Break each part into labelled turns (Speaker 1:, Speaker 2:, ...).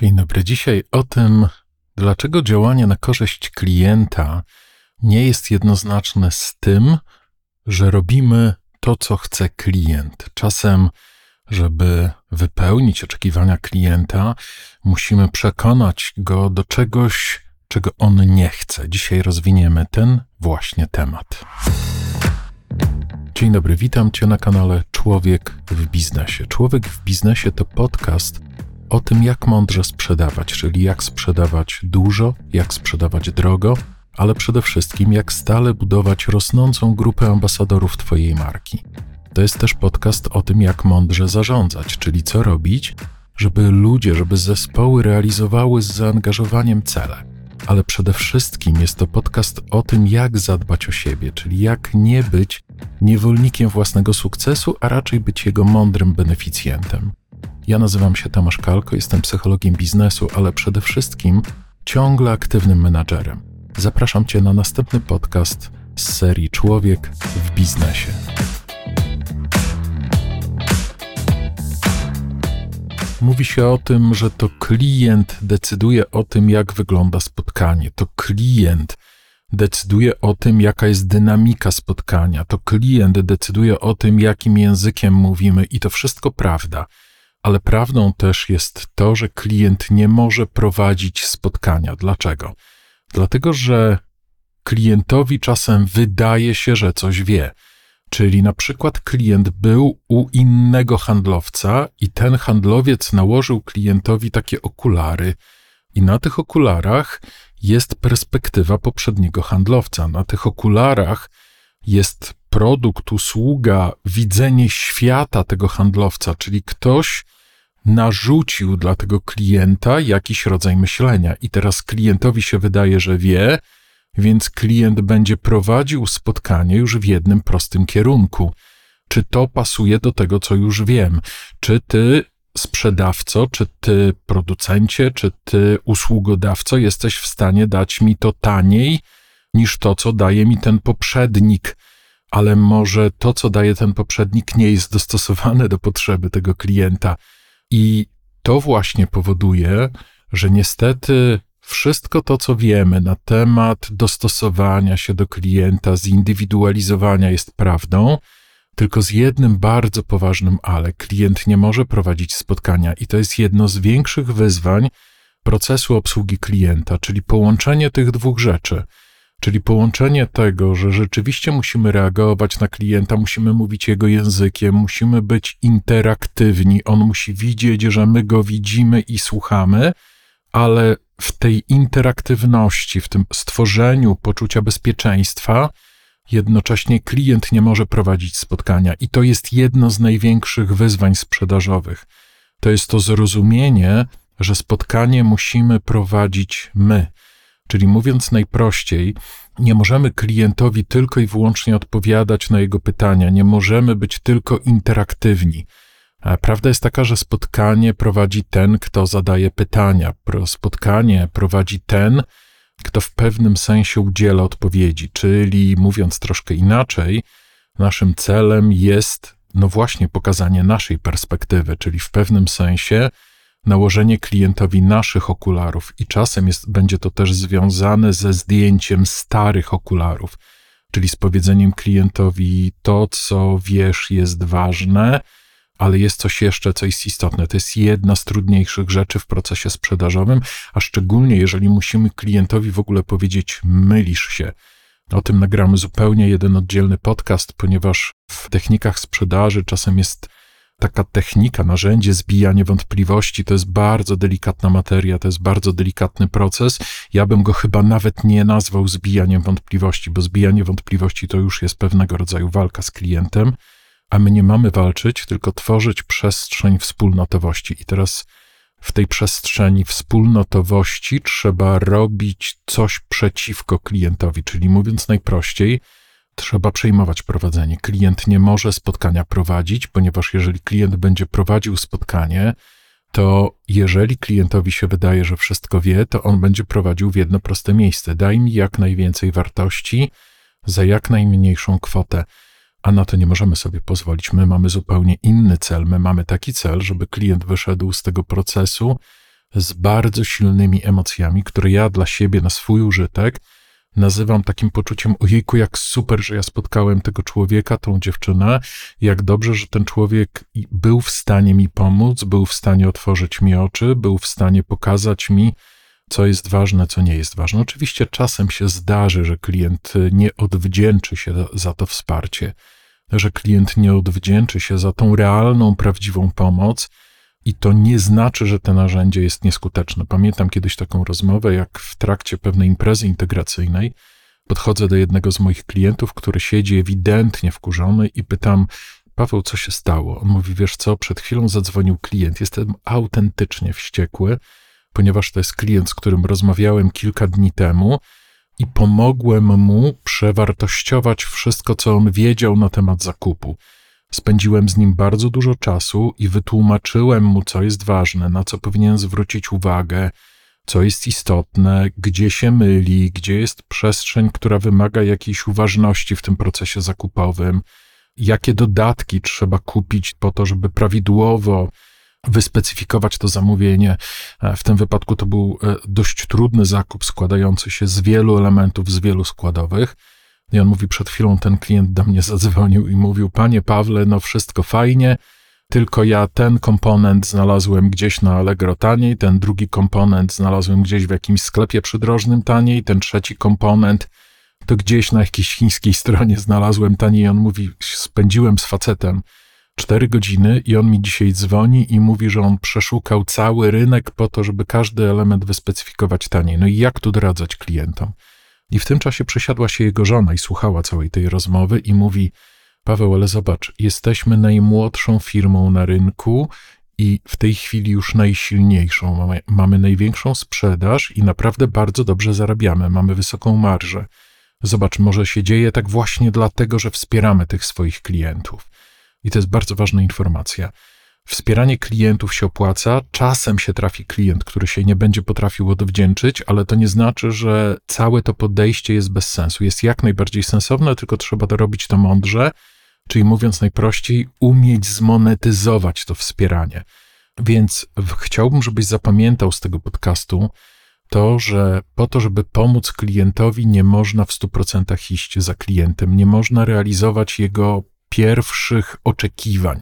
Speaker 1: Dzień dobry. Dzisiaj o tym, dlaczego działanie na korzyść klienta nie jest jednoznaczne z tym, że robimy to, co chce klient. Czasem, żeby wypełnić oczekiwania klienta, musimy przekonać go do czegoś, czego on nie chce. Dzisiaj rozwiniemy ten właśnie temat. Dzień dobry, witam Cię na kanale Człowiek w Biznesie. Człowiek w Biznesie to podcast o tym, jak mądrze sprzedawać, czyli jak sprzedawać dużo, jak sprzedawać drogo, ale przede wszystkim jak stale budować rosnącą grupę ambasadorów Twojej marki. To jest też podcast o tym, jak mądrze zarządzać, czyli co robić, żeby ludzie, żeby zespoły realizowały z zaangażowaniem cele. Ale przede wszystkim jest to podcast o tym, jak zadbać o siebie, czyli jak nie być niewolnikiem własnego sukcesu, a raczej być jego mądrym beneficjentem. Ja nazywam się Tomasz Kalko, jestem psychologiem biznesu, ale przede wszystkim ciągle aktywnym menadżerem. Zapraszam Cię na następny podcast z serii Człowiek w biznesie. Mówi się o tym, że to klient decyduje o tym, jak wygląda spotkanie. To klient decyduje o tym, jaka jest dynamika spotkania. To klient decyduje o tym, jakim językiem mówimy, i to wszystko prawda ale prawdą też jest to, że klient nie może prowadzić spotkania. Dlaczego? Dlatego, że klientowi czasem wydaje się, że coś wie. Czyli na przykład klient był u innego handlowca i ten handlowiec nałożył klientowi takie okulary, i na tych okularach jest perspektywa poprzedniego handlowca. Na tych okularach jest produkt, usługa, widzenie świata tego handlowca, czyli ktoś narzucił dla tego klienta jakiś rodzaj myślenia. I teraz klientowi się wydaje, że wie, więc klient będzie prowadził spotkanie już w jednym prostym kierunku. Czy to pasuje do tego, co już wiem? Czy ty, sprzedawco, czy ty, producencie, czy ty, usługodawco, jesteś w stanie dać mi to taniej niż to, co daje mi ten poprzednik? Ale może to, co daje ten poprzednik, nie jest dostosowane do potrzeby tego klienta. I to właśnie powoduje, że niestety wszystko to, co wiemy na temat dostosowania się do klienta, zindywidualizowania jest prawdą, tylko z jednym bardzo poważnym ale. Klient nie może prowadzić spotkania i to jest jedno z większych wyzwań procesu obsługi klienta, czyli połączenie tych dwóch rzeczy – Czyli połączenie tego, że rzeczywiście musimy reagować na klienta, musimy mówić jego językiem, musimy być interaktywni, on musi widzieć, że my go widzimy i słuchamy, ale w tej interaktywności, w tym stworzeniu poczucia bezpieczeństwa, jednocześnie klient nie może prowadzić spotkania. I to jest jedno z największych wyzwań sprzedażowych. To jest to zrozumienie, że spotkanie musimy prowadzić my. Czyli mówiąc najprościej, nie możemy klientowi tylko i wyłącznie odpowiadać na jego pytania, nie możemy być tylko interaktywni. Prawda jest taka, że spotkanie prowadzi ten, kto zadaje pytania. Spotkanie prowadzi ten, kto w pewnym sensie udziela odpowiedzi. Czyli mówiąc troszkę inaczej, naszym celem jest, no właśnie, pokazanie naszej perspektywy, czyli w pewnym sensie nałożenie klientowi naszych okularów i czasem jest, będzie to też związane ze zdjęciem starych okularów, czyli z powiedzeniem klientowi to, co wiesz, jest ważne, ale jest coś jeszcze, co jest istotne. To jest jedna z trudniejszych rzeczy w procesie sprzedażowym, a szczególnie jeżeli musimy klientowi w ogóle powiedzieć, mylisz się. O tym nagramy zupełnie jeden oddzielny podcast, ponieważ w technikach sprzedaży czasem jest taka technika, narzędzie zbijanie wątpliwości to jest bardzo delikatna materia, to jest bardzo delikatny proces. Ja bym go chyba nawet nie nazwał zbijaniem wątpliwości, bo zbijanie wątpliwości to już jest pewnego rodzaju walka z klientem, a my nie mamy walczyć, tylko tworzyć przestrzeń wspólnotowości. I teraz w tej przestrzeni wspólnotowości trzeba robić coś przeciwko klientowi, czyli mówiąc najprościej, trzeba przejmować prowadzenie. Klient nie może spotkania prowadzić, ponieważ jeżeli klient będzie prowadził spotkanie, to jeżeli klientowi się wydaje, że wszystko wie, to on będzie prowadził w jedno proste miejsce. Daj mi jak najwięcej wartości za jak najmniejszą kwotę. A na to nie możemy sobie pozwolić. My mamy zupełnie inny cel. My mamy taki cel, żeby klient wyszedł z tego procesu z bardzo silnymi emocjami, które ja dla siebie na swój użytek nazywam takim poczuciem, ojejku, jak super, że ja spotkałem tego człowieka, tą dziewczynę, jak dobrze, że ten człowiek był w stanie mi pomóc, był w stanie otworzyć mi oczy, był w stanie pokazać mi, co jest ważne, co nie jest ważne. Oczywiście czasem się zdarzy, że klient nie odwdzięczy się za to wsparcie, że klient nie odwdzięczy się za tą realną, prawdziwą pomoc, i to nie znaczy, że to narzędzie jest nieskuteczne. Pamiętam kiedyś taką rozmowę, jak w trakcie pewnej imprezy integracyjnej podchodzę do jednego z moich klientów, który siedzi ewidentnie wkurzony i pytam, Paweł, co się stało? On mówi, wiesz co, przed chwilą zadzwonił klient. Jestem autentycznie wściekły, ponieważ to jest klient, z którym rozmawiałem kilka dni temu i pomogłem mu przewartościować wszystko, co on wiedział na temat zakupu. Spędziłem z nim bardzo dużo czasu i wytłumaczyłem mu, co jest ważne, na co powinien zwrócić uwagę, co jest istotne, gdzie się myli, gdzie jest przestrzeń, która wymaga jakiejś uważności w tym procesie zakupowym, jakie dodatki trzeba kupić po to, żeby prawidłowo wyspecyfikować to zamówienie. E, w tym wypadku to był e, dość trudny zakup składający się z wielu elementów, z wielu składowych. I on mówi, przed chwilą ten klient do mnie zadzwonił i mówił, panie Pawle, no wszystko fajnie, tylko ja ten komponent znalazłem gdzieś na Allegro taniej, ten drugi komponent znalazłem gdzieś w jakimś sklepie przydrożnym taniej, ten trzeci komponent to gdzieś na jakiejś chińskiej stronie znalazłem taniej. On mówi, spędziłem z facetem cztery godziny i on mi dzisiaj dzwoni i mówi, że on przeszukał cały rynek po to, żeby każdy element wyspecyfikować taniej. No i jak tu doradzać klientom? I w tym czasie przesiadła się jego żona i słuchała całej tej rozmowy i mówi: Paweł, ale zobacz, jesteśmy najmłodszą firmą na rynku i w tej chwili już najsilniejszą. Mamy, mamy największą sprzedaż i naprawdę bardzo dobrze zarabiamy, mamy wysoką marżę. Zobacz, może się dzieje tak właśnie dlatego, że wspieramy tych swoich klientów. I to jest bardzo ważna informacja. Wspieranie klientów się opłaca. Czasem się trafi klient, który się nie będzie potrafił odwdzięczyć, ale to nie znaczy, że całe to podejście jest bez sensu. Jest jak najbardziej sensowne, tylko trzeba to robić to mądrze, czyli mówiąc najprościej, umieć zmonetyzować to wspieranie. Więc chciałbym, żebyś zapamiętał z tego podcastu to, że po to, żeby pomóc klientowi, nie można w 100% iść za klientem, nie można realizować jego pierwszych oczekiwań.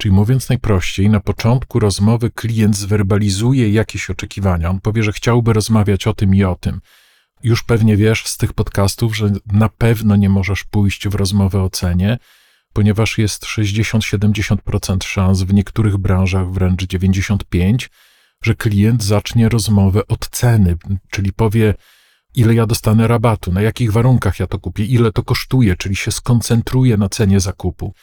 Speaker 1: Czyli mówiąc najprościej, na początku rozmowy klient zwerbalizuje jakieś oczekiwania. On powie, że chciałby rozmawiać o tym i o tym. Już pewnie wiesz z tych podcastów, że na pewno nie możesz pójść w rozmowę o cenie, ponieważ jest 60-70% szans, w niektórych branżach wręcz 95%, że klient zacznie rozmowę od ceny, czyli powie, ile ja dostanę rabatu, na jakich warunkach ja to kupię, ile to kosztuje, czyli się skoncentruje na cenie zakupu.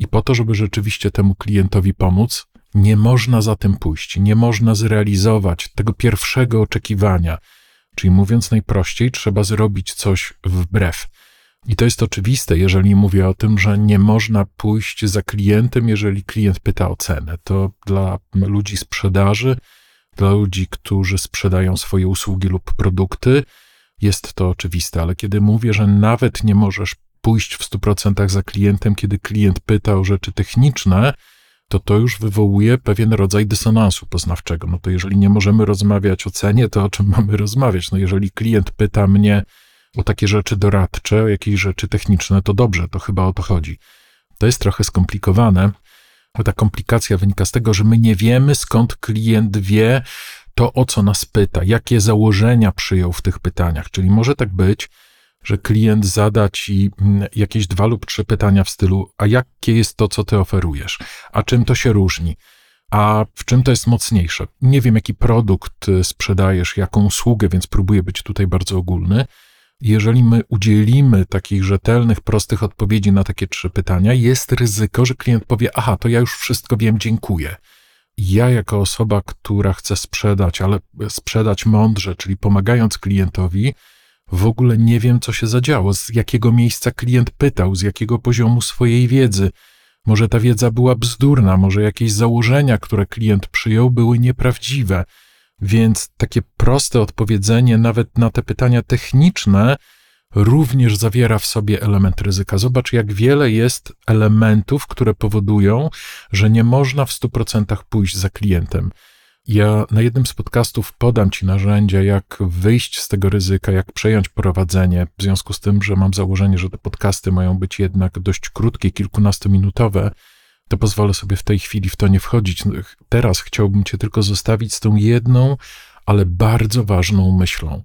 Speaker 1: I po to, żeby rzeczywiście temu klientowi pomóc, nie można za tym pójść, nie można zrealizować tego pierwszego oczekiwania. Czyli mówiąc najprościej, trzeba zrobić coś wbrew. I to jest oczywiste, jeżeli mówię o tym, że nie można pójść za klientem, jeżeli klient pyta o cenę. To dla ludzi sprzedaży, dla ludzi, którzy sprzedają swoje usługi lub produkty, jest to oczywiste, ale kiedy mówię, że nawet nie możesz pójść w 100% za klientem, kiedy klient pyta o rzeczy techniczne, to to już wywołuje pewien rodzaj dysonansu poznawczego. No to jeżeli nie możemy rozmawiać o cenie, to o czym mamy rozmawiać? No jeżeli klient pyta mnie o takie rzeczy doradcze, o jakieś rzeczy techniczne, to dobrze, to chyba o to chodzi. To jest trochę skomplikowane. Ta komplikacja wynika z tego, że my nie wiemy, skąd klient wie to, o co nas pyta, jakie założenia przyjął w tych pytaniach. Czyli może tak być, że klient zada ci mm, jakieś dwa lub trzy pytania w stylu: A jakie jest to, co ty oferujesz? A czym to się różni? A w czym to jest mocniejsze? Nie wiem, jaki produkt y, sprzedajesz, jaką usługę, więc próbuję być tutaj bardzo ogólny. Jeżeli my udzielimy takich rzetelnych, prostych odpowiedzi na takie trzy pytania, jest ryzyko, że klient powie: Aha, to ja już wszystko wiem, dziękuję. Ja, jako osoba, która chce sprzedać, ale sprzedać mądrze, czyli pomagając klientowi, w ogóle nie wiem, co się zadziało, z jakiego miejsca klient pytał, z jakiego poziomu swojej wiedzy. Może ta wiedza była bzdurna, może jakieś założenia, które klient przyjął, były nieprawdziwe. Więc takie proste odpowiedzenie, nawet na te pytania techniczne, również zawiera w sobie element ryzyka. Zobacz, jak wiele jest elementów, które powodują, że nie można w 100% pójść za klientem. Ja na jednym z podcastów podam Ci narzędzia, jak wyjść z tego ryzyka, jak przejąć prowadzenie, w związku z tym, że mam założenie, że te podcasty mają być jednak dość krótkie, kilkunastominutowe, to pozwolę sobie w tej chwili w to nie wchodzić. Teraz chciałbym Cię tylko zostawić z tą jedną, ale bardzo ważną myślą.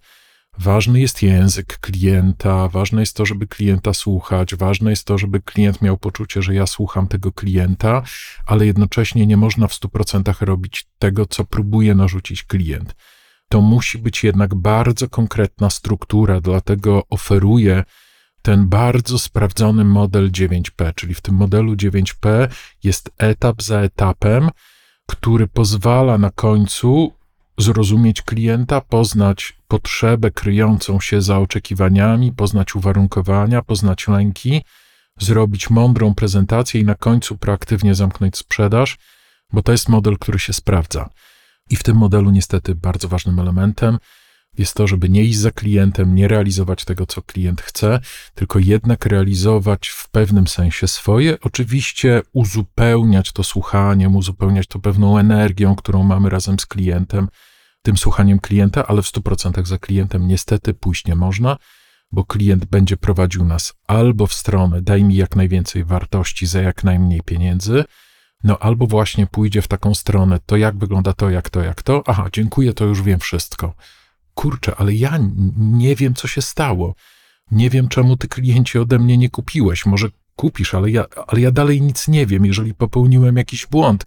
Speaker 1: Ważny jest język klienta, ważne jest to, żeby klienta słuchać, ważne jest to, żeby klient miał poczucie, że ja słucham tego klienta, ale jednocześnie nie można w 100% robić tego, co próbuje narzucić klient. To musi być jednak bardzo konkretna struktura, dlatego oferuję ten bardzo sprawdzony model 9P, czyli w tym modelu 9P jest etap za etapem, który pozwala na końcu zrozumieć klienta, poznać potrzebę kryjącą się za oczekiwaniami, poznać uwarunkowania, poznać lęki, zrobić mądrą prezentację i na końcu proaktywnie zamknąć sprzedaż, bo to jest model, który się sprawdza. I w tym modelu niestety bardzo ważnym elementem jest to, żeby nie iść za klientem, nie realizować tego, co klient chce, tylko jednak realizować w pewnym sensie swoje. Oczywiście uzupełniać to słuchaniem, uzupełniać to pewną energią, którą mamy razem z klientem, tym słuchaniem klienta, ale w 100% za klientem niestety pójść nie można, bo klient będzie prowadził nas albo w stronę daj mi jak najwięcej wartości za jak najmniej pieniędzy, no albo właśnie pójdzie w taką stronę, to jak wygląda to, jak to, jak to, aha, dziękuję, to już wiem wszystko kurczę, ale ja nie wiem, co się stało. Nie wiem, czemu ty klienci ode mnie nie kupiłeś. Może kupisz, ale ja, ale ja dalej nic nie wiem. Jeżeli popełniłem jakiś błąd,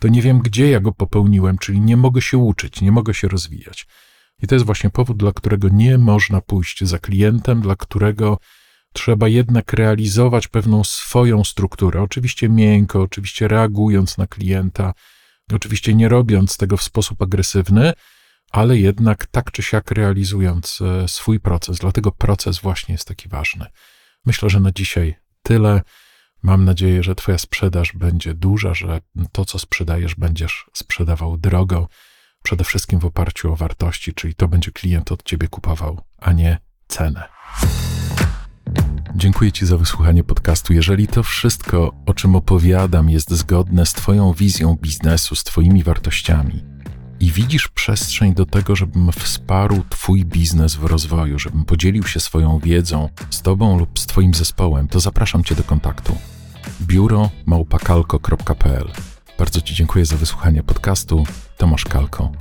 Speaker 1: to nie wiem, gdzie ja go popełniłem, czyli nie mogę się uczyć, nie mogę się rozwijać. I to jest właśnie powód, dla którego nie można pójść za klientem, dla którego trzeba jednak realizować pewną swoją strukturę. Oczywiście miękko, oczywiście reagując na klienta, oczywiście nie robiąc tego w sposób agresywny, ale jednak tak czy siak realizując e, swój proces. Dlatego proces właśnie jest taki ważny. Myślę, że na dzisiaj tyle. Mam nadzieję, że Twoja sprzedaż będzie duża, że to, co sprzedajesz, będziesz sprzedawał drogo, przede wszystkim w oparciu o wartości, czyli to będzie klient od Ciebie kupował, a nie cenę. Dziękuję Ci za wysłuchanie podcastu. Jeżeli to wszystko, o czym opowiadam, jest zgodne z Twoją wizją biznesu, z Twoimi wartościami, i widzisz przestrzeń do tego, żebym wsparł Twój biznes w rozwoju, żebym podzielił się swoją wiedzą z Tobą lub z Twoim zespołem, to zapraszam Cię do kontaktu. Biuro małpakalko.pl Bardzo Ci dziękuję za wysłuchanie podcastu. Tomasz Kalko.